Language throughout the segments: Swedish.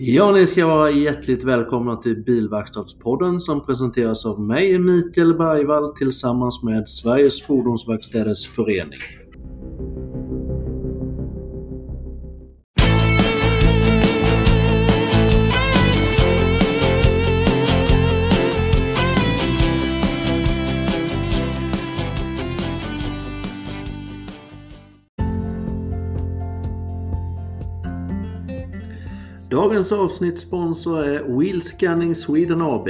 Ja, ni ska vara hjärtligt välkomna till Bilverkstadspodden som presenteras av mig, Mikael Bergvall, tillsammans med Sveriges Fordonsverkstäders Förening. Dagens avsnittssponsor är Wheel Scanning Sweden AB.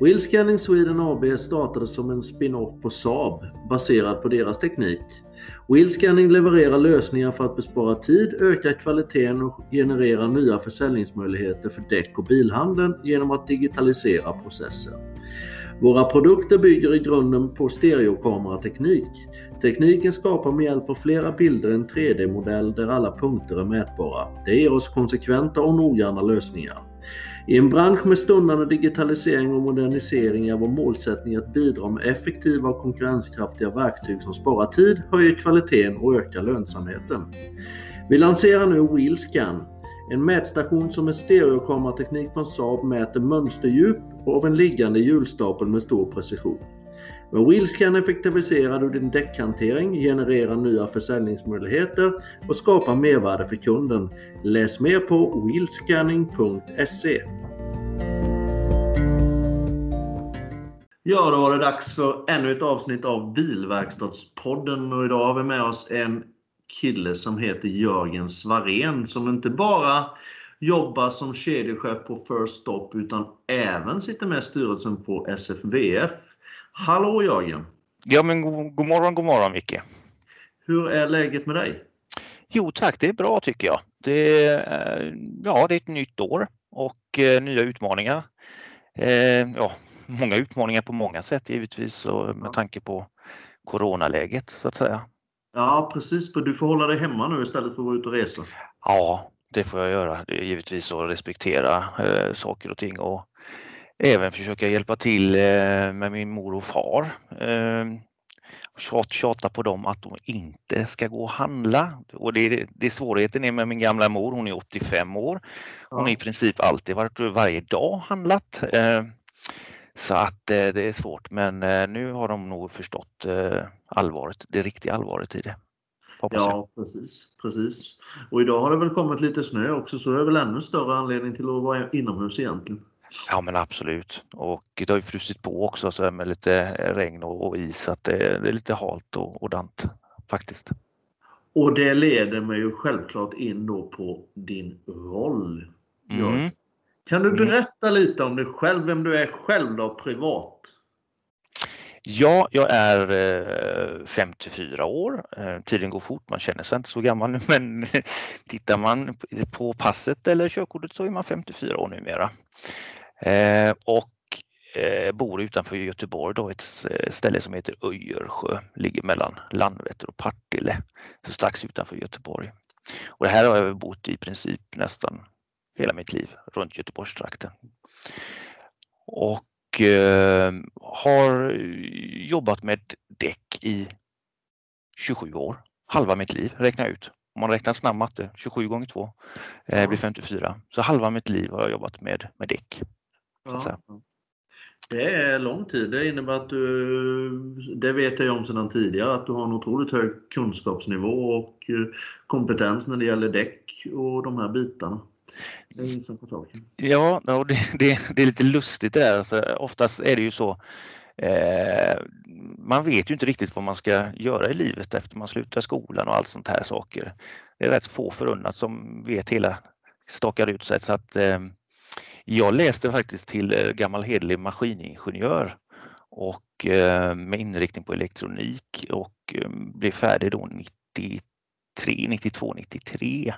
Wheel Scanning Sweden AB startade som en spin-off på Saab baserad på deras teknik. Wheel Scanning levererar lösningar för att bespara tid, öka kvaliteten och generera nya försäljningsmöjligheter för däck och bilhandeln genom att digitalisera processen. Våra produkter bygger i grunden på stereokamerateknik. Tekniken skapar med hjälp av flera bilder en 3D-modell där alla punkter är mätbara. Det ger oss konsekventa och noggranna lösningar. I en bransch med stundande digitalisering och modernisering är vår målsättning att bidra med effektiva och konkurrenskraftiga verktyg som sparar tid, höjer kvaliteten och ökar lönsamheten. Vi lanserar nu WheelScan, en mätstation som med stereokamerateknik från Saab mäter mönsterdjup av en liggande hjulstapel med stor precision. Med Wheelscan effektiviserar du din däckhantering, genererar nya försäljningsmöjligheter och skapar mervärde för kunden. Läs mer på wheelscanning.se. Ja, då var det dags för ännu ett avsnitt av Bilverkstadspodden och idag har vi med oss en kille som heter Jörgen Svarén som inte bara jobbar som kedjechef på First Stop utan även sitter med i styrelsen på SFVF. Hallå Jörgen! Ja men god, god morgon, god morgon Micke! Hur är läget med dig? Jo tack, det är bra tycker jag. Det är, ja, det är ett nytt år och eh, nya utmaningar. Eh, ja, många utmaningar på många sätt givetvis och med tanke på coronaläget så att säga. Ja precis, du får hålla dig hemma nu istället för att vara ute och resa. Ja, det får jag göra. Givetvis att respektera eh, saker och ting och även försöka hjälpa till eh, med min mor och far. Eh, tjata på dem att de inte ska gå och handla. Och det, det svårigheten är med min gamla mor, hon är 85 år. Hon har i princip alltid varit varje dag handlat. Eh, så att eh, det är svårt men eh, nu har de nog förstått allvaret, det riktiga allvaret i det. Ja precis, precis. Och idag har det väl kommit lite snö också så det är väl ännu större anledning till att vara inomhus egentligen. Ja men absolut och det har ju frusit på också så med lite regn och, is så att det, är lite halt och, och dant faktiskt. Och det leder mig ju självklart in då på din roll. Mm. Kan du mm. berätta lite om dig själv, vem du är själv då privat? Ja, jag är 54 eh, år. Eh, tiden går fort, man känner sig inte så gammal nu men tittar man på passet eller körkortet så är man 54 år numera. Eh, och bor utanför Göteborg då, ett ställe som heter Öjersjö, ligger mellan Landvetter och Partille, så strax utanför Göteborg. Och det här har jag bott i princip nästan hela mitt liv runt Göteborgstrakten. Och eh, har jobbat med däck i 27 år, halva mitt liv räknar jag ut. Om man räknar snabb matte, 27 gånger 2 eh, blir 54. Så halva mitt liv har jag jobbat med, med däck. Ja. Det är lång tid. Det innebär att du, det vet jag om sedan tidigare, att du har en otroligt hög kunskapsnivå och eh, kompetens när det gäller däck och de här bitarna. Ja, det, det, det, är lite lustigt det där. Alltså, oftast är det ju så eh, man vet ju inte riktigt vad man ska göra i livet efter man slutar skolan och allt sånt här saker. Det är rätt få förunnat som vet hela, stakar ut sig. Så att, eh, jag läste faktiskt till eh, gammal hederlig maskiningenjör och eh, med inriktning på elektronik och eh, blev färdig då 93, 92, 93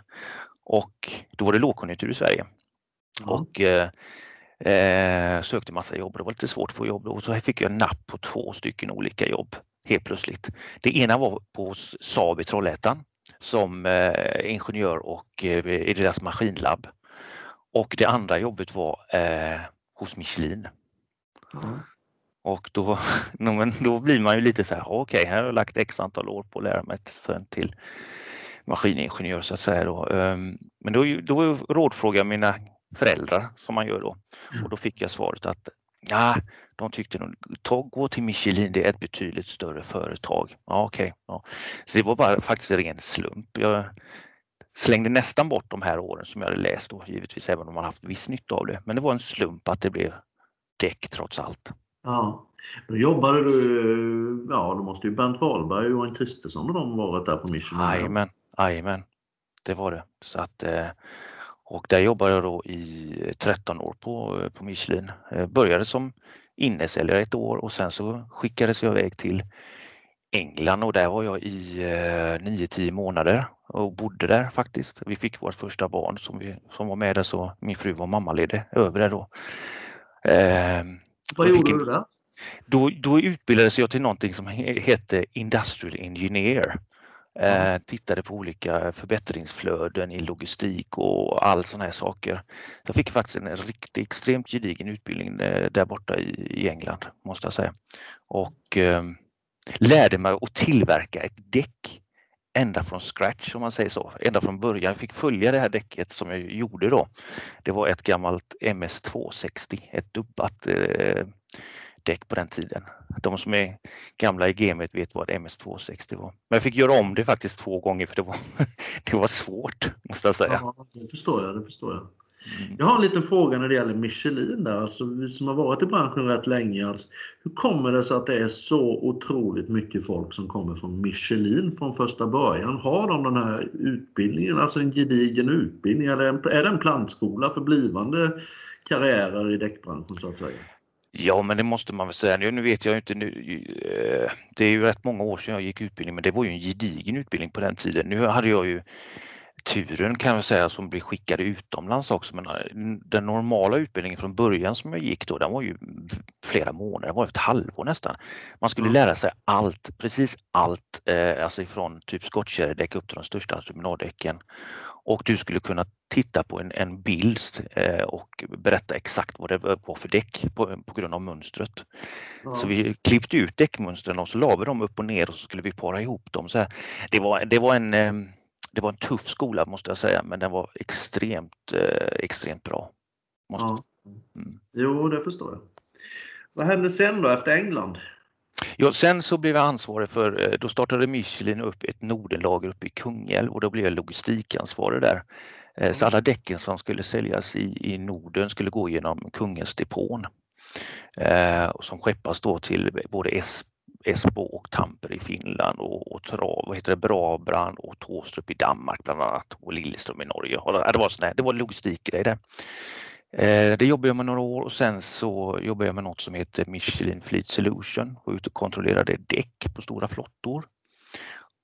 och då var det lågkonjunktur i Sverige. Mm. Och eh, sökte massa jobb. Det var lite svårt att få jobb och så fick jag napp på två stycken olika jobb helt plötsligt. Det ena var på Saab i Trollhättan som eh, ingenjör och eh, i deras maskinlabb. Och det andra jobbet var eh, hos Michelin. Mm. Och då, då blir man ju lite så här, okej, okay, här har jag lagt x antal år på att lära mig till maskiningenjör så att säga. Då. Ehm, men då, då rådfrågade jag mina föräldrar som man gör då. Och då fick jag svaret att ja, de tyckte nog, ta, gå till Michelin, det är ett betydligt större företag. Ja, okej. Okay, ja. Så det var bara faktiskt en ren slump. Jag slängde nästan bort de här åren som jag hade läst då, givetvis även om man haft viss nytta av det. Men det var en slump att det blev däck trots allt. Ja, då jobbade du, ja då måste ju Bernt Wahlberg och Johan Kristersson och de varit där på Michelin? Jajamän, jajamän, det var det. Så att, eh, och där jobbade jag då i 13 år på, på Michelin. Jag började som innesäljare ett år och sen så skickades jag iväg till England och där var jag i 9-10 månader och bodde där faktiskt. Vi fick vårt första barn som, vi, som var med där så min fru var mammaledig över där då. Eh, Vad gjorde du där? Då, då utbildades jag till någonting som hette Industrial Engineer. Eh, tittade på olika förbättringsflöden i logistik och all sådana här saker. Jag fick faktiskt en riktigt extremt gedigen utbildning eh, där borta i, i England måste jag säga. Och eh, lärde mig att tillverka ett däck ända från scratch om man säger så, ända från början. Jag fick följa det här däcket som jag gjorde då. Det var ett gammalt MS260, ett dubbat eh, däck på den tiden. De som är gamla i gamet vet vad MS260 var. Men jag fick göra om det faktiskt två gånger för det var, det var svårt måste jag säga. Ja, det förstår jag. Det förstår jag. Jag har en liten fråga när det gäller Michelin där, alltså vi som har varit i branschen rätt länge. Alltså, hur kommer det sig att det är så otroligt mycket folk som kommer från Michelin från första början? Har de den här utbildningen, alltså en gedigen utbildning? Är det en, är det en plantskola för blivande karriärer i däckbranschen så att säga? Ja, men det måste man väl säga. Nu vet jag inte nu. Eh, det är ju rätt många år sedan jag gick utbildning, men det var ju en gedigen utbildning på den tiden. Nu hade jag ju turen kan jag säga som blev skickade utomlands också. Men eh, den normala utbildningen från början som jag gick då, den var ju flera månader, det var ett halvår nästan. Man skulle lära sig allt, precis allt, eh, alltså ifrån typ skottkärredäck upp till de största terminaldäcken. Och du skulle kunna titta på en, en bild eh, och berätta exakt vad det var för däck på, på grund av mönstret. Ja. Så vi klippte ut däckmönstren och så la vi dem upp och ner och så skulle vi para ihop dem. Så här. Det, var, det var en eh, det var en tuff skola måste jag säga, men den var extremt, eh, extremt bra. Måste. Ja. Mm. Jo, det förstår jag. Vad hände sen då efter England? Ja, sen så blev jag ansvarig för, eh, då startade Michelin upp ett Nordenlager uppe i Kungälv och då blev jag logistikansvarig där. Mm. Så alla däcken som skulle säljas i, i Norden skulle gå genom Kungens depån. Eh, som skeppas då till både Esbo och Tampere i Finland och, och Trav, vad heter det, Brabran och Tåstrup i Danmark bland annat och Lilleström i Norge. Det var, sån det var logistikgrej det. Eh, det jobbade jag med några år och sen så jobbade jag med något som heter Michelin Fleet Solution och ute och kontrollerade däck på stora flottor.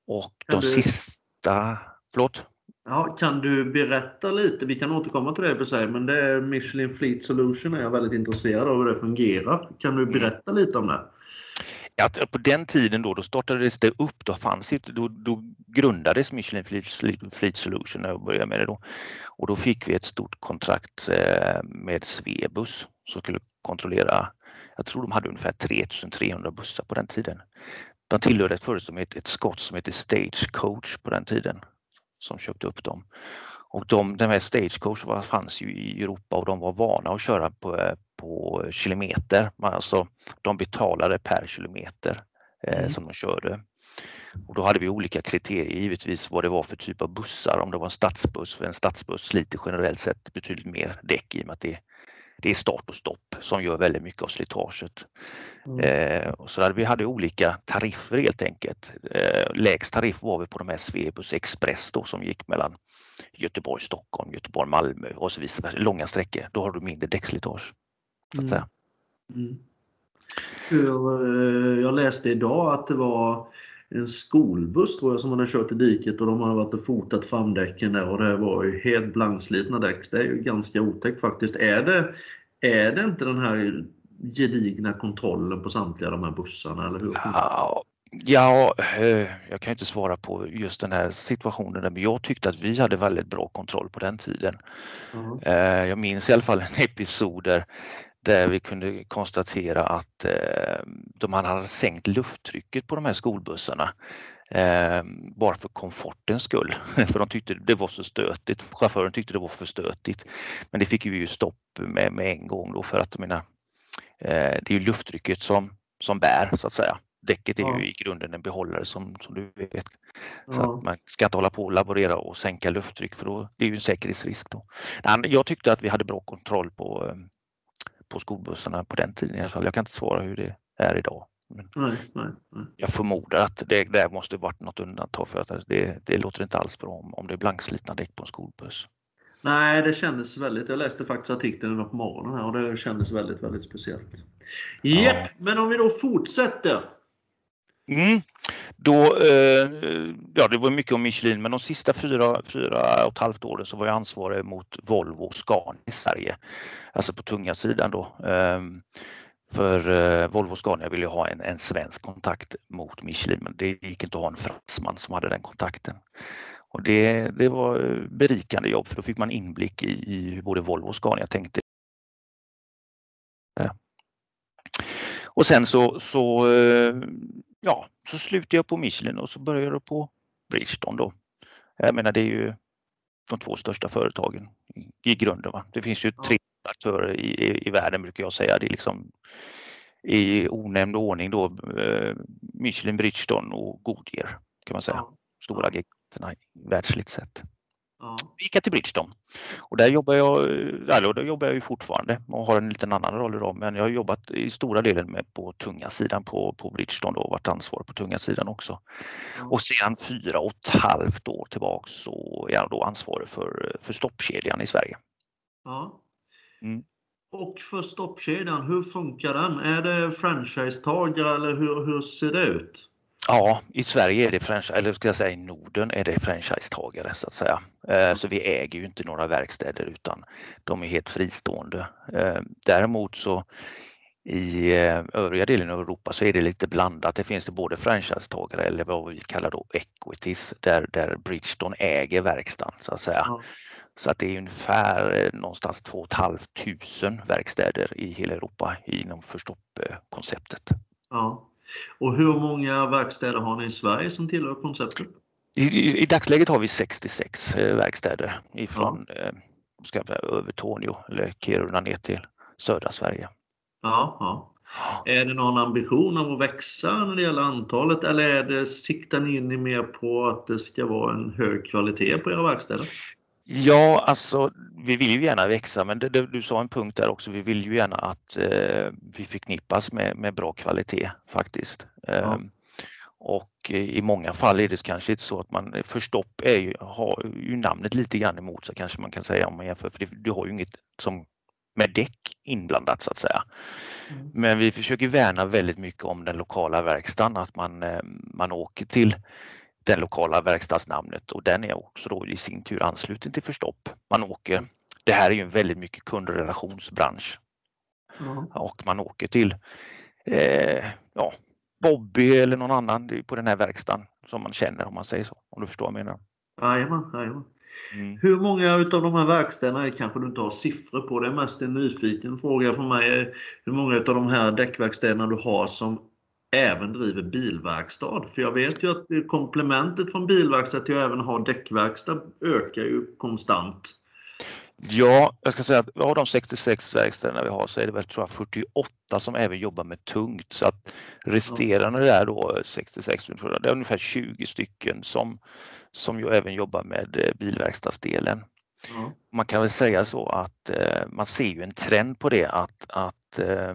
Och de du... sista, förlåt? Ja, kan du berätta lite, vi kan återkomma till det för sig, men det är Michelin Fleet Solution är jag väldigt intresserad av hur det fungerar. Kan du mm. berätta lite om det? Att på den tiden då, då startades det upp, då fanns det, då, då grundades Michelin Fleet, Fleet Solution när jag började med det då. Och då fick vi ett stort kontrakt eh, med Svebus som skulle kontrollera, jag tror de hade ungefär 3300 bussar på den tiden. De tillhörde ett företag som ett, ett skott som hette Stagecoach på den tiden som köpte upp dem. Och de, de här Stagecoach fanns ju i Europa och de var vana att köra på, på kilometer. Alltså, de betalade per kilometer eh, mm. som de körde. Och då hade vi olika kriterier givetvis vad det var för typ av bussar. Om det var en stadsbuss, för en stadsbuss sliter generellt sett betydligt mer däck i och med att det, det är start och stopp som gör väldigt mycket av slitaget. Mm. Eh, så där, vi hade olika tariffer helt enkelt. Eh, lägst tariff var vi på de här Svebus Express då, som gick mellan Göteborg, Stockholm, Göteborg, Malmö och så vidare. Långa sträckor, då har du mindre däckslitage. Mm. Mm. Eh, jag läste idag att det var en skolbuss tror jag som hade kört i diket och de hade varit och fotat framdäcken där och det var ju helt blankslitna däck. Det är ju ganska otäckt faktiskt. Är det, är det inte den här gedigna kontrollen på samtliga de här bussarna eller hur? Ja, Ja, eh, jag kan inte svara på just den här situationen, men jag tyckte att vi hade väldigt bra kontroll på den tiden. Mm. Jag minns i alla fall en episod där, där vi kunde konstatera att eh, de hade sänkt lufttrycket på de här skolbussarna Eh, bara för komfortens skull. för de tyckte det var så stötigt. Chauffören tyckte det var för stötigt. Men det fick vi ju stopp med, med en gång då för att mina, eh, det är ju lufttrycket som, som bär så att säga. Däcket är ju i grunden en behållare som, som du vet. Så man ska inte hålla på och laborera och sänka lufttryck för då, det är ju en säkerhetsrisk. Då. Jag tyckte att vi hade bra kontroll på, eh, på skolbussarna på den tiden i alla fall. Jag kan inte svara hur det är idag. Nej, nej, nej. Jag förmodar att det där måste varit något undantag för att det, det låter inte alls bra om, om det är blankslitna däck på en skolbuss. Nej, det kändes väldigt. Jag läste faktiskt artikeln idag på morgonen här och det kändes väldigt, väldigt speciellt. Japp, ja. men om vi då fortsätter. Mm. Då, eh, ja, det var mycket om Michelin, men de sista fyra, fyra och ett halvt åren så var jag ansvarig mot Volvo och Scania i Sverige, alltså på tunga sidan då. Eh, för eh, Volvo Scania ville ha en, en svensk kontakt mot Michelin men det gick inte att ha en fransman som hade den kontakten. Och det, det var eh, berikande jobb för då fick man inblick i, i hur både Volvo och Scania tänkte. Och sen så, så, eh, ja, så slutade jag på Michelin och så började jag på Bridgestone då. Jag menar det är ju de två största företagen i, grunden. Va? Det finns ju tre aktörer i, i, i världen brukar jag säga. Det är liksom i onämnd ordning då eh, Michelin, Bridgestone och Goodyear kan man säga. Stora giganterna världsligt sett. Ja. Gick till Bridgestone och där jobbar jag, eller där jobbar jag ju fortfarande och har en liten annan roll idag men jag har jobbat i stora delen med på tunga sidan på, på Bridgestone och varit ansvarig på tunga sidan också. Ja. Och sedan fyra och ett halvt år tillbaks så är jag då ansvarig för, för stoppkedjan i Sverige. Ja. Mm. Och för stoppkedjan, hur funkar den? Är det franchisetagare eller hur, hur ser det ut? Ja, i Sverige är det franchise, eller ska jag säga i Norden är det franchisetagare så att säga. Eh, så vi äger ju inte några verkstäder utan de är helt fristående. Eh, däremot så i eh, övriga delen av Europa så är det lite blandat. Det finns det både franchisetagare eller vad vi kallar då equities där, där Bridgestone äger verkstaden så att säga. Ja. Så att det är ungefär någonstans 2 500 verkstäder i hela Europa inom förstoppkonceptet. Ja. Och hur många verkstäder har ni i Sverige som tillhör konceptet? I, i, i dagsläget har vi 66 eh, verkstäder ifrån ja. eh, ska jag säga, Övertorneå eller Kiruna ner till södra Sverige. Ja, ja. Är det någon ambition om att växa när det gäller antalet eller är det, siktar ni in mer på att det ska vara en hög kvalitet på era verkstäder? Ja, alltså vi vill ju gärna växa men det, det, du sa en punkt där också, vi vill ju gärna att eh, vi förknippas med, med bra kvalitet faktiskt. Ja. Ehm, och i många fall är det kanske inte så att man, förstopp är ju, har ju namnet lite grann emot sig kanske man kan säga om man jämför, för det, du har ju inget som med däck inblandat så att säga. Mm. Men vi försöker värna väldigt mycket om den lokala verkstaden, att man, eh, man åker till den lokala verkstadsnamnet och den är också då i sin tur ansluten till Förstopp. Man åker, det här är ju en väldigt mycket kundrelationsbransch mm. och man åker till eh, ja, Bobby eller någon annan på den här verkstaden som man känner om man säger så, om du förstår vad jag menar. Jajamän, jajamän. Mm. Hur många utav de här verkstäderna kanske du inte har siffror på? Det är mest en nyfiken fråga för mig. Hur många utav de här däckverkstäderna du har som även driver bilverkstad. För jag vet ju att komplementet från bilverkstad till att även ha däckverkstad ökar ju konstant. Ja, jag ska säga att av de 66 verkstäderna vi har så är det väl tror jag 48 som även jobbar med tungt så att resterande ja. där då 66, det är ungefär 20 stycken som, som ju även jobbar med eh, bilverkstadsdelen. Ja. Man kan väl säga så att eh, man ser ju en trend på det att, att eh,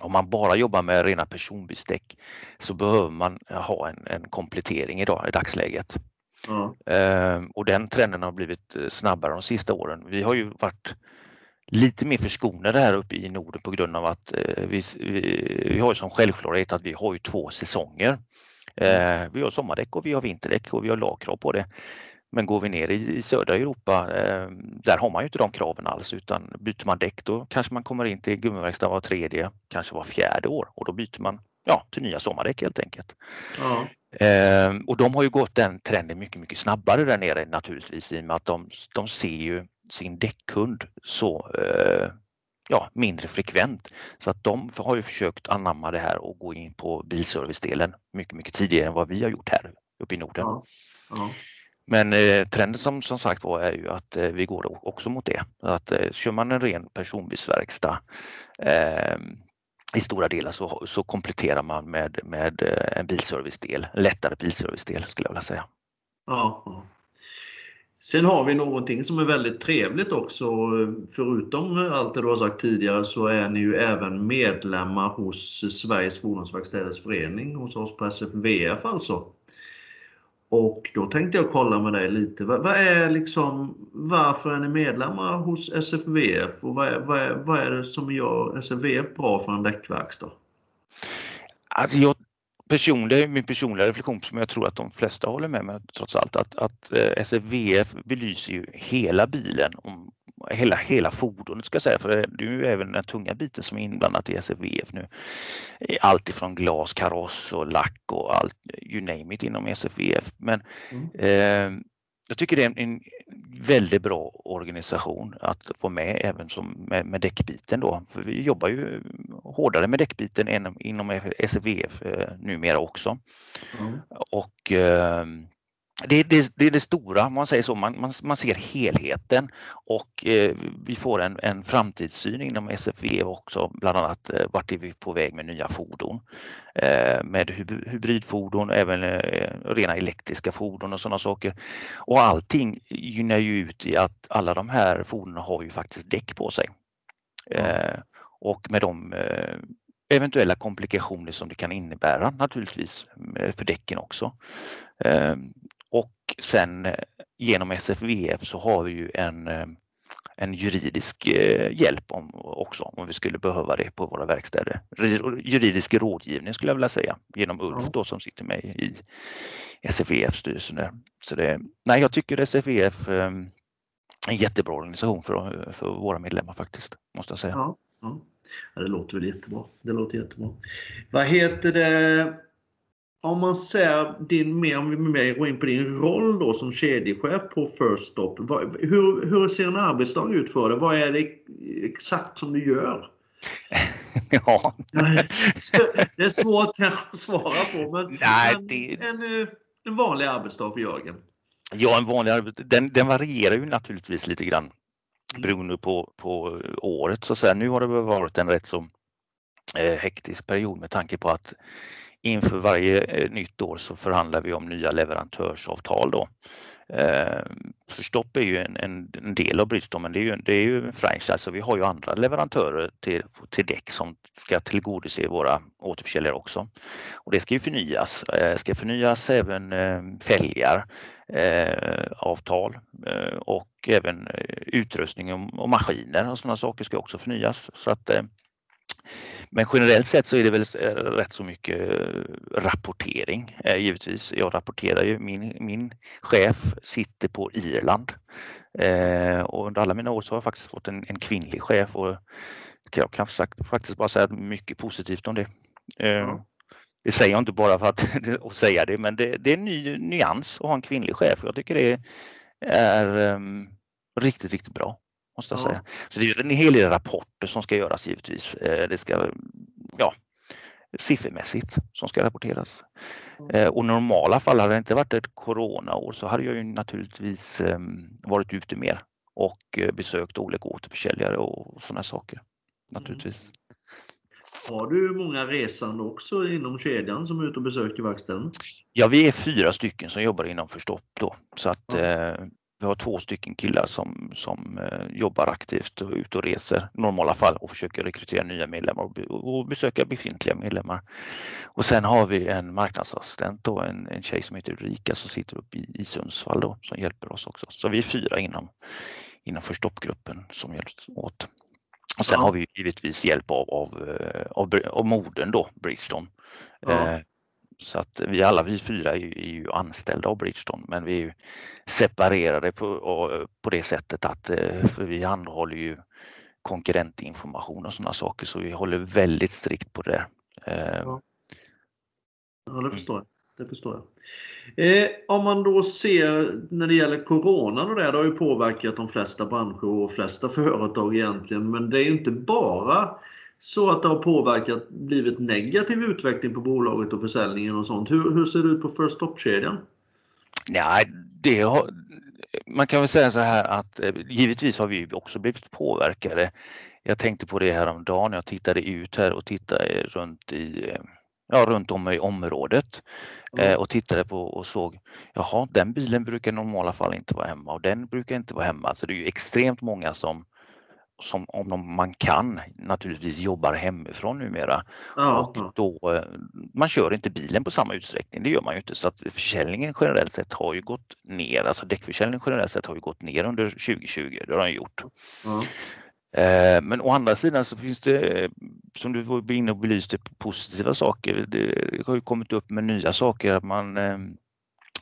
om man bara jobbar med rena personbilsdäck så behöver man ha en, en komplettering idag i dagsläget. Mm. Ehm, och den trenden har blivit eh, snabbare de sista åren. Vi har ju varit lite mer förskonade här uppe i Norden på grund av att eh, vi, vi, vi har som självklarhet att vi har ju två säsonger. Eh, vi har sommardäck och vi har vinterdäck och vi har lagkrav på det. Men går vi ner i, i södra Europa, eh, där har man ju inte de kraven alls utan byter man däck då kanske man kommer in till gummiverkstad var tredje, kanske var fjärde år och då byter man ja, till nya sommardäck helt enkelt. Ja. Eh, och de har ju gått den trenden mycket, mycket snabbare där nere naturligtvis i och med att de, de ser ju sin däckkund så eh, ja, mindre frekvent. Så att de har ju försökt anamma det här och gå in på bilservicedelen mycket, mycket tidigare än vad vi har gjort här uppe i Norden. Ja. Ja. Men eh, trenden som, som sagt var är ju att eh, vi går också mot det. Att eh, kör man en ren personbilsverkstad eh, i stora delar så, så kompletterar man med, med eh, en bilservicedel, en lättare bilservicedel skulle jag vilja säga. Ja. Sen har vi någonting som är väldigt trevligt också. Förutom allt det du har sagt tidigare så är ni ju även medlemmar hos Sveriges Fordonsverkstäders Förening, hos oss på SFVF alltså. Och då tänkte jag kolla med dig lite. Vad, vad är liksom, varför är ni medlemmar hos SFVF och vad är, vad, är, vad är det som gör SFVF bra för en däckverkstad? Alltså jag, personliga, min personliga reflektion som jag tror att de flesta håller med mig trots allt att, att eh, SFVF belyser ju hela bilen, om, hela, hela fordonet ska jag säga, för det är ju även den tunga biten som är inblandat i SFVF nu. Allt ifrån glas, kaross och lack och allt, you name it inom SFVF. Men mm. eh, jag tycker det är en, en, väldigt bra organisation att få med även som med, med däckbiten då. För vi jobbar ju hårdare med däckbiten inom, inom SVF eh, numera också. Mm. Och eh, det, det, det, är det stora, man säger så, man, man, man ser helheten och eh, vi får en, en framtidssyn inom SFV också, bland annat eh, vart är vi på väg med nya fordon. Eh, med hybridfordon, även eh, rena elektriska fordon och sådana saker. Och allting gynnar ju ut i att alla de här fordonen har ju faktiskt däck på sig. Mm. och med de eh, eventuella komplikationer som det kan innebära naturligtvis för däcken också. Och sen eh, genom SFVF så har vi ju en, eh, en juridisk eh, hjälp om, också om vi skulle behöva det på våra verkstäder. Juridisk rådgivning skulle jag vilja säga genom Ulf då som sitter med i SFVF-styrelsen. Så det, nej, jag tycker SFVF är en jättebra organisation för, för våra medlemmar faktiskt, måste jag säga. Ja. ja det låter väl jättebra. Det låter jättebra. Vad heter det? Om man ser din, mer, om vi mer går in på din roll då som kedjechef på First Stop. Vad, hur, hur ser en arbetsdag ut för dig? Vad är det exakt som du gör? Ja. Det är svårt att svara på, men Nej, det... en, en, en vanlig arbetsdag för Jörgen. Ja, en vanlig arbetsdag. Den, den varierar ju naturligtvis lite grann beroende på, på året. Så att säga. Nu har det varit en rätt så eh, hektisk period med tanke på att inför varje eh, nytt år så förhandlar vi om nya leverantörsavtal då. Eh, Förstopp är ju en, en, en, del av Bridgestone men det är ju, det är ju en franchise så vi har ju andra leverantörer till, till däck som ska tillgodose våra återförsäljare också. Och det ska ju förnyas. Eh, ska förnyas även eh, fälgar, eh, avtal eh, och även eh, utrustning och, och maskiner och sådana saker ska också förnyas. Så att eh, men generellt sett så är det väl eh, rätt så mycket eh, rapportering eh, givetvis. Jag rapporterar ju, min, min chef sitter på Irland och under alla mina år så har jag faktiskt fått en, en kvinnlig chef och jag kan faktiskt bara säga mycket positivt om det. Ja. Det säger jag inte bara för att, att säga det, men det, det, är en ny nyans att ha en kvinnlig chef. Jag tycker det är um, riktigt, riktigt bra måste jag ja. säga. Så det är en hel del rapporter som ska göras givetvis. Eh, det ska, ja, siffermässigt som ska rapporteras. Mm. Och normala fall, hade det inte varit ett coronaår så hade jag ju naturligtvis ehm, varit ute mer och eh, besökt olika återförsäljare och sådana saker. Naturligtvis. Mm. Har du många resande också inom kedjan som är ute och besöker verkstäderna? Ja, vi är fyra stycken som jobbar inom Förstopp då. Så att. Vi har två stycken killar som, som eh, jobbar aktivt och ute och reser i normala fall och försöker rekrytera nya medlemmar och, och besöka befintliga medlemmar. Och sen har vi en marknadsassistent och en, en tjej som heter Ulrika som sitter uppe i, i Sundsvall då, som hjälper oss också. Så vi är fyra inom, inom förstoppgruppen som hjälps åt. Och sen ja. har vi givetvis hjälp av, av, eh, av, av modern då, Bridgestone. Ja. Eh, så att vi alla vi fyra är ju, är ju anställda av Bridgestone men vi är ju separerade på, på det sättet att eh, vi handhåller ju konkurrentinformation och sådana saker så vi håller väldigt strikt på det. Eh, ja, ja det förstår jag. Det förstår jag. Eh, om man då ser när det gäller Corona och det, det har ju påverkat de flesta branscher och flesta företag egentligen. Men det är ju inte bara så att det har påverkat, blivit negativ utveckling på bolaget och försäljningen och sånt. Hur, hur ser det ut på First Stop-kedjan? Nej, det har, man kan väl säga så här att eh, givetvis har vi också blivit påverkade. Jag tänkte på det här om dagen. Jag tittade ut här och tittade runt i eh, ja, runt om i området mm. och tittade på och såg, jaha, den bilen brukar i normala fall inte vara hemma och den brukar inte vara hemma. Så det är ju extremt många som som om man kan naturligtvis jobbar hemifrån numera. Ja, och då, eh, man kör inte bilen på samma utsträckning, det gör man ju inte. Så att försäljningen generellt sett har ju gått ner, alltså däckförsäljningen generellt sett har ju gått ner under 2020, det har den gjort. Ja. Eh, men å andra sidan så finns det, som du var inne och belyste, positiva saker. Det har ju kommit upp med nya saker. Man, eh,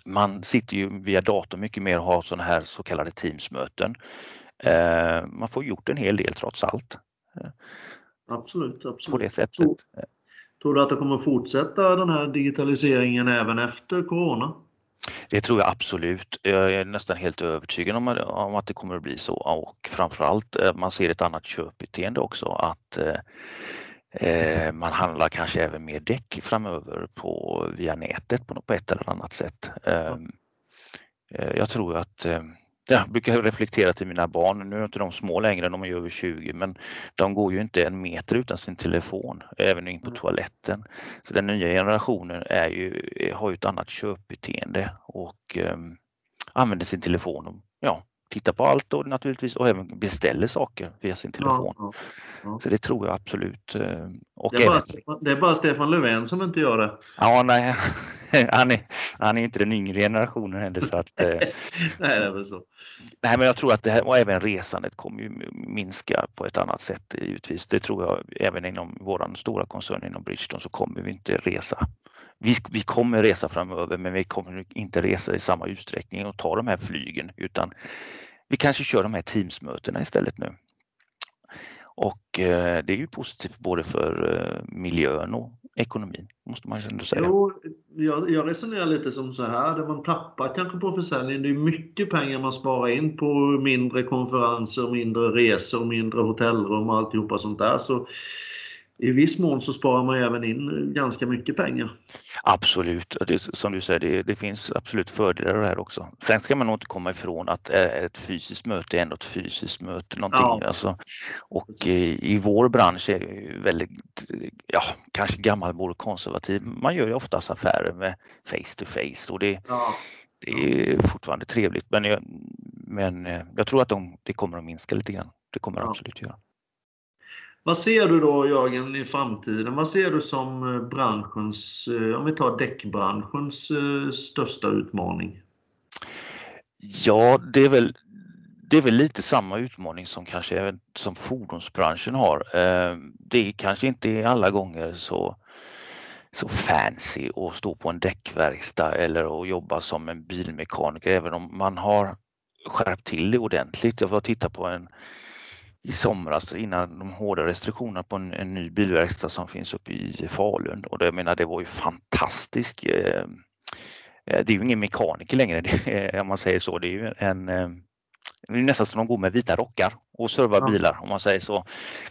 man sitter ju via dator mycket mer och har sådana här så kallade Teamsmöten. Eh, man får gjort en hel del trots allt. Absolut, absolut. På det sättet. Tror, tror du att det kommer fortsätta den här digitaliseringen även efter Corona? Det tror jag absolut. Jag är nästan helt övertygad om, om att det kommer att bli så och framförallt eh, man ser ett annat köpbeteende också att eh, eh, man handlar kanske även mer däck framöver på, via nätet på, på ett eller annat sätt. Eh, jag tror att jag brukar reflektera till mina barn, nu är inte de små längre, de är över 20, men de går ju inte en meter utan sin telefon, även in på mm. toaletten. Så den nya generationen är ju, har ju ett annat köpbeteende och um, använder sin telefon och ja, tittar på allt och naturligtvis och även beställer saker via sin telefon. Ja, ja. Så det tror jag absolut. Eh, och det, är bara Stefan, det är bara Stefan Löfven som inte gör det. Ja, nej, han är, han är inte den yngre generationen heller. Så att, eh, nej, det är så. Nej, men jag tror att det här och även resandet kommer ju minska på ett annat sätt givetvis. Det tror jag även inom våran stora koncern inom Bridgestone så kommer vi inte resa vi, vi kommer resa framöver men vi kommer inte resa i samma utsträckning och ta de här flygen utan vi kanske kör de här Teamsmötena istället nu. Och eh, det är ju positivt både för eh, miljön och ekonomin, måste man ändå säga. Jo, jag, jag resonerar lite som så här, det man tappar kanske på försäljningen, det är mycket pengar man sparar in på mindre konferenser, mindre resor, mindre hotellrum och alltihopa sånt där. Så i viss mån så sparar man även in eh, ganska mycket pengar. Absolut, det, som du säger, det, det finns absolut fördelar det här också. Sen ska man nog inte komma ifrån att ett fysiskt möte är ändå ett fysiskt möte. Någonting. Ja. Alltså, och i, i, vår bransch är det väldigt, ja, kanske gammalmodig och konservativ. Man gör ju oftast affärer med face to face och det, ja. det är fortfarande trevligt. Men jag, men eh, jag tror att de, det kommer att minska lite grann. Det kommer det ja. absolut göra. Vad ser du då Jörgen i framtiden? Vad ser du som eh, branschens, eh, om vi tar däckbranschens eh, största utmaning? Ja, det är väl det är väl lite samma utmaning som kanske som fordonsbranschen har. Det är kanske inte alla gånger så, så fancy att stå på en däckverkstad eller att jobba som en bilmekaniker även om man har skärpt till det ordentligt. Jag var och tittade på en i somras innan de hårda restriktionerna på en, en ny bilverkstad som finns uppe i Falun och det, jag menar, det var ju fantastiskt. Eh, eh, det är ju ingen mekaniker längre det, om man säger så. Det är ju en eh, det är nästan som de går med vita rockar och servar ja. bilar om man säger så.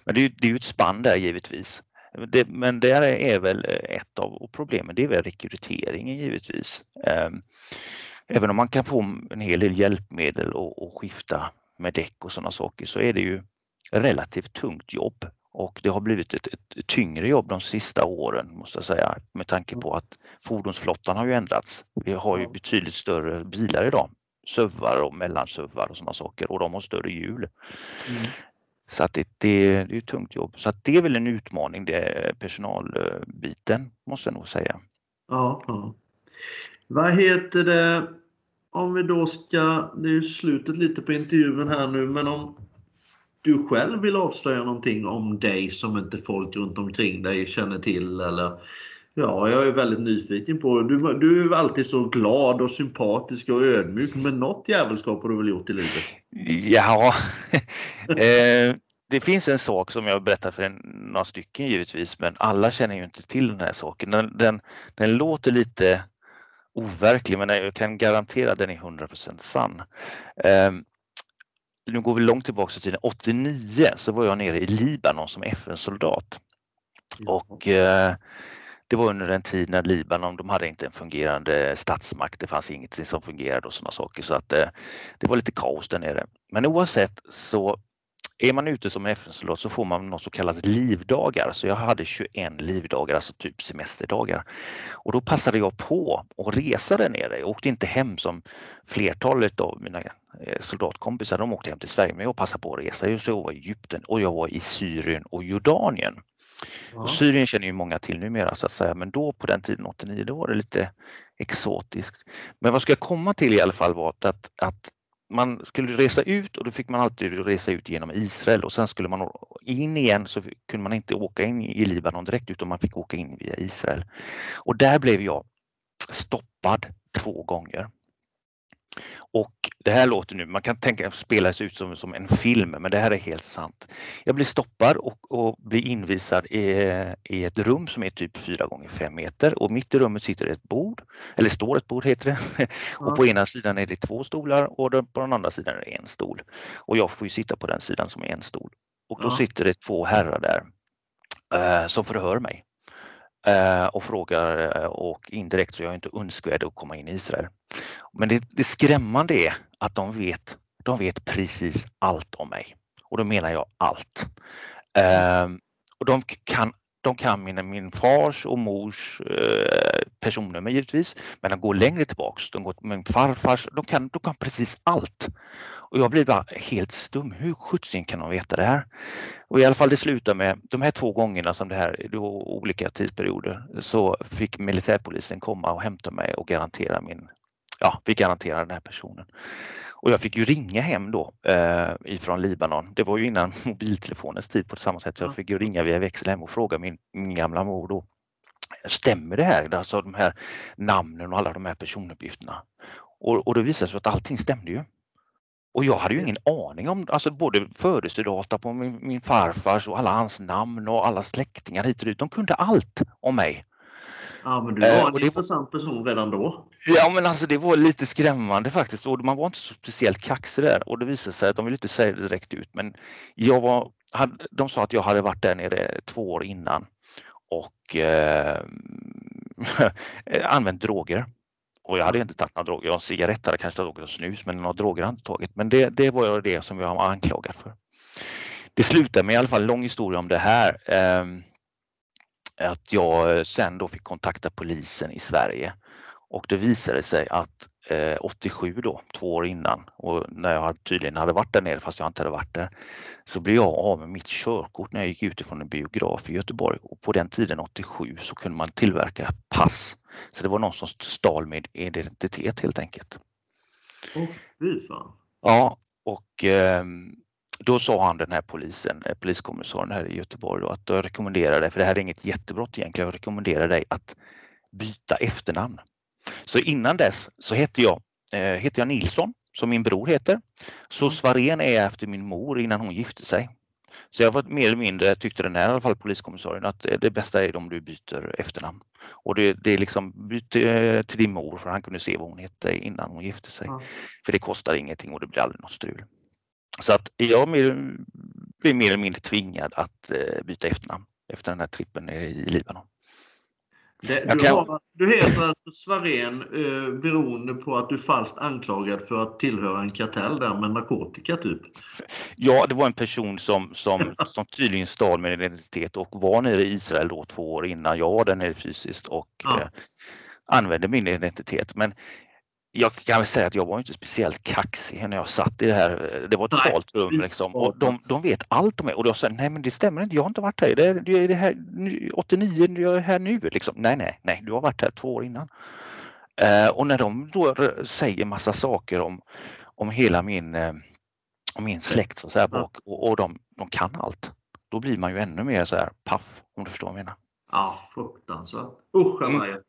Men det är, det är ju ett spann där givetvis. Det, men det är väl ett av problemen, det är väl rekryteringen givetvis. Även om man kan få en hel del hjälpmedel och, och skifta med däck och sådana saker så är det ju relativt tungt jobb och det har blivit ett, ett, tyngre jobb de sista åren måste jag säga med tanke på att fordonsflottan har ju ändrats. Vi har ju betydligt större bilar idag, SUVar och mellansuvar och sådana saker och de har större hjul. Mm. Så att det, det, det är ett tungt jobb. Så att det är väl en utmaning, det personalbiten måste jag nog säga. Ja, ja. Vad heter det, om vi då ska, det är ju slutet lite på intervjun här nu, men om du själv vill avslöja någonting om dig som inte folk runt omkring dig känner till eller Ja, jag är väldigt nyfiken på du, du är alltid så glad och sympatisk och ödmjuk, men något jävelskap har du väl gjort i livet? Ja, eh, det finns en sak som jag berättar för några stycken givetvis, men alla känner ju inte till den här saken. Den, den, den låter lite overklig, men jag kan garantera att den är 100% sann. Eh, nu går vi långt tillbaka i tiden, 89 så var jag nere i Libanon som FN-soldat. Och eh, det var under en tid när Libanon, de hade inte en fungerande statsmakt, det fanns inget som fungerade och sådana saker så att det var lite kaos där nere. Men oavsett så är man ute som FN-soldat så får man något så kallat livdagar. Så jag hade 21 livdagar, alltså typ semesterdagar. Och då passade jag på att resa där nere. Jag åkte inte hem som flertalet av mina eh, soldatkompisar. De åkte hem till Sverige, men jag passade på att resa. Så jag var i Egypten och jag var i Syrien och Jordanien. Ja. Och Syrien känner ju många till numera så att säga, men då på den tiden 89, då var det lite exotiskt. Men vad ska jag komma till i alla fall var att, att man skulle resa ut och då fick man alltid resa ut genom Israel och sen skulle man in igen så kunde man inte åka in i Libanon direkt utan man fick åka in via Israel. Och där blev jag stoppad två gånger. Och det här låter nu, man kan tänka spelas ut som, som en film, men det här är helt sant. Jag blir stoppad och, och blir invisad i, i ett rum som är typ 4 gånger 5 meter och mitt i rummet sitter ett bord, eller står ett bord heter det. Och på ena sidan är det två stolar och på den andra sidan är det en stol. Och jag får ju sitta på den sidan som är en stol. Och då sitter det två herrar där eh, som förhör mig Eh, och frågar eh, och indirekt så är jag inte önskvärd att komma in i Israel. Men det, det skrämmande är att de vet, de vet precis allt om mig. Och då menar jag allt. Ehm, och de kan de kan min, min fars och mors eh, personnummer givetvis, men de går längre tillbaks. De går min farfars, de kan, de kan precis allt. Och jag blir bara helt stum. Hur sjuttsingen kan de veta det här? Och i alla fall det slutar med de här två gångerna som det här, var olika tidsperioder, så fick militärpolisen komma och hämta mig och garantera min, ja, vi garanterar den här personen. Och jag fick ju ringa hem då eh, ifrån Libanon. Det var ju innan mobiltelefonens tid på samma sätt. Så jag fick ju ringa via växel hem och fråga min, min gamla mor då. Stämmer det här? Alltså de här namnen och alla de här personuppgifterna. Och, och det visade sig att allting stämde ju. Och jag hade ju ingen aning om alltså både födelsedata på min, min farfars och alla hans namn och alla släktingar hit och dit. De kunde allt om mig. Ja, men du var en eh, intressant person redan då. Ja, men alltså det var lite skrämmande faktiskt och man var inte så speciellt kaxig där och det visade sig att de ville inte säga det direkt ut men jag var, hade, de sa att jag hade varit där nere två år innan och eh, använt droger. Och jag hade inte tagit några droger. Jag har en cigarett hade kanske tagit och snus men några droger hade jag inte tagit. Men det, det var det som jag var anklagad för. Det slutade med i alla fall en lång historia om det här. Eh, att jag sen då fick kontakta polisen i Sverige och det visade sig att 87 då, två år innan och när jag tydligen hade varit där nere fast jag inte hade varit där så blev jag av med mitt körkort när jag gick utifrån en biograf i Göteborg och på den tiden 87 så kunde man tillverka pass. Så det var någon som stal min identitet helt enkelt. Åh oh. Ja, och eh, då sa han den här polisen, eh, poliskommissarien här i Göteborg då, att jag rekommenderar dig, för det här är inget jättebrott egentligen, jag rekommenderar dig att byta efternamn. Så innan dess så hette jag, eh, hette jag Nilsson, som min bror heter. Så mm. Svarén är efter min mor innan hon gifte sig. Så jag var mer eller mindre, tyckte den här i alla fall poliskommissarien, att det bästa är om du byter efternamn. Och det, det är liksom, byt eh, till din mor för han kunde se vad hon hette innan hon gifte sig. Mm. För det kostar ingenting och det blir aldrig något strul. Så att jag blev mer eller mindre tvingad att eh, byta efternamn efter den här trippen i Libanon. Det, du, kan... har, du, heter alltså Svarén eh, beroende på att du är falskt anklagad för att tillhöra en kartell där med narkotika typ? Ja, det var en person som, som, som tydligen stal min identitet och var nere i Israel då två år innan jag var där nere fysiskt och ja. eh, använde min identitet. Men jag kan väl säga att jag var inte speciellt kaxig när jag satt i det här. Det var ett totalt rum liksom. Och de, de vet allt om mig och jag sa nej men det stämmer inte, jag har inte varit här. Det är, det är det här 89, jag är här nu liksom. Nej, nej, nej, du har varit här två år innan. Uh, och när de då säger massa saker om, om hela min, uh, om min släkt så här bak och, och de, de kan allt. Då blir man ju ännu mer så här paff om du förstår vad jag menar. Ja, fruktansvärt. Usch mm.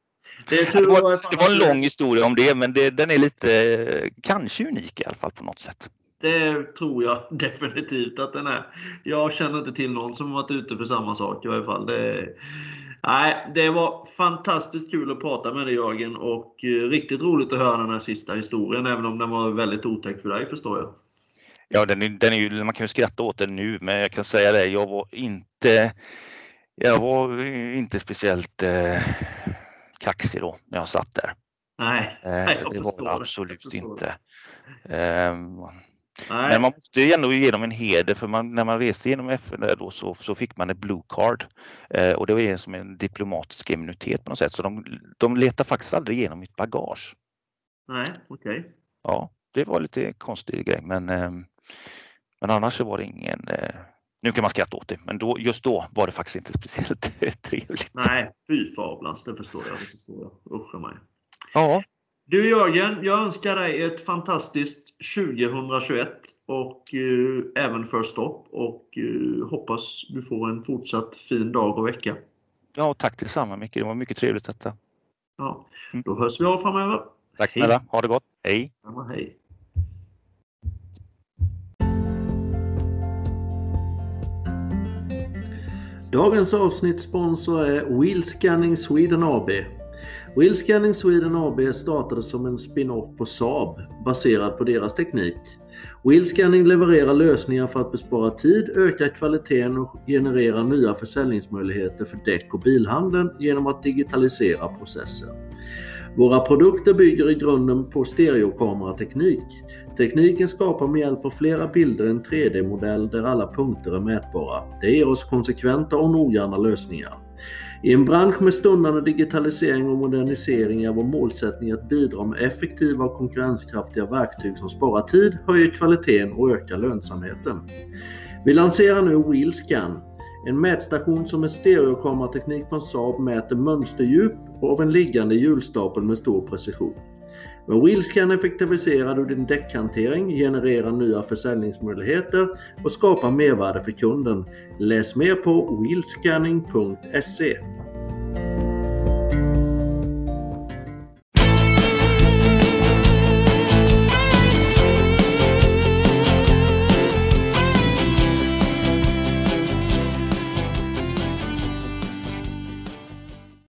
Det, det, var, det var en lång historia om det, men det, den är lite, kanske unik i alla fall på något sätt. Det tror jag definitivt att den är. Jag känner inte till någon som varit ute för samma sak i varje fall. Det, nej, det var fantastiskt kul att prata med dig Jörgen och eh, riktigt roligt att höra den här sista historien, även om den var väldigt otäck för dig förstår jag. Ja, den är, den är ju, man kan ju skratta åt den nu, men jag kan säga det, jag var inte Jag var inte speciellt eh, kaxig då när jag satt där. Nej, eh, jag det förstår var det absolut förstår inte. Eh, Nej. men man måste ju ändå ge dem en heder för man, när man reste genom FN då så, så fick man ett blue card eh, och det var som en diplomatisk immunitet på något sätt så de, de letar faktiskt aldrig igenom mitt bagage. Nej, okej. Ja, det var lite konstig grej men, eh, men annars så var det ingen eh, nu kan man skratta åt det, men då, just då var det faktiskt inte speciellt trevligt. Nej, fy fablans, det förstår jag. Det förstår jag. Usch mig. Ja, Du Jörgen, jag önskar dig ett fantastiskt 2021 och eh, även för stopp och eh, hoppas du får en fortsatt fin dag och vecka. ja tack detsamma Micke, det var mycket trevligt detta. Ja, Mm. då hörs vi av framöver. Tack snälla, ha det gott, hej! Ja, hej. Dagens avsnittssponsor är Wheel Scanning Sweden AB. Wheel Scanning Sweden AB startade som en spin-off på Saab baserad på deras teknik. Wheel Scanning levererar lösningar för att bespara tid, öka kvaliteten och generera nya försäljningsmöjligheter för däck och bilhandeln genom att digitalisera processen. Våra produkter bygger i grunden på stereokamerateknik. Tekniken skapar med hjälp av flera bilder en 3D-modell där alla punkter är mätbara. Det ger oss konsekventa och noggranna lösningar. I en bransch med stundande digitalisering och modernisering är vår målsättning att bidra med effektiva och konkurrenskraftiga verktyg som sparar tid, höjer kvaliteten och ökar lönsamheten. Vi lanserar nu Wheelscan, en mätstation som med stereokamerateknik från Saab mäter mönsterdjup av en liggande hjulstapel med stor precision. Med Wheelscan effektiviserar du din däckhantering, genererar nya försäljningsmöjligheter och skapar mervärde för kunden. Läs mer på wheelscanning.se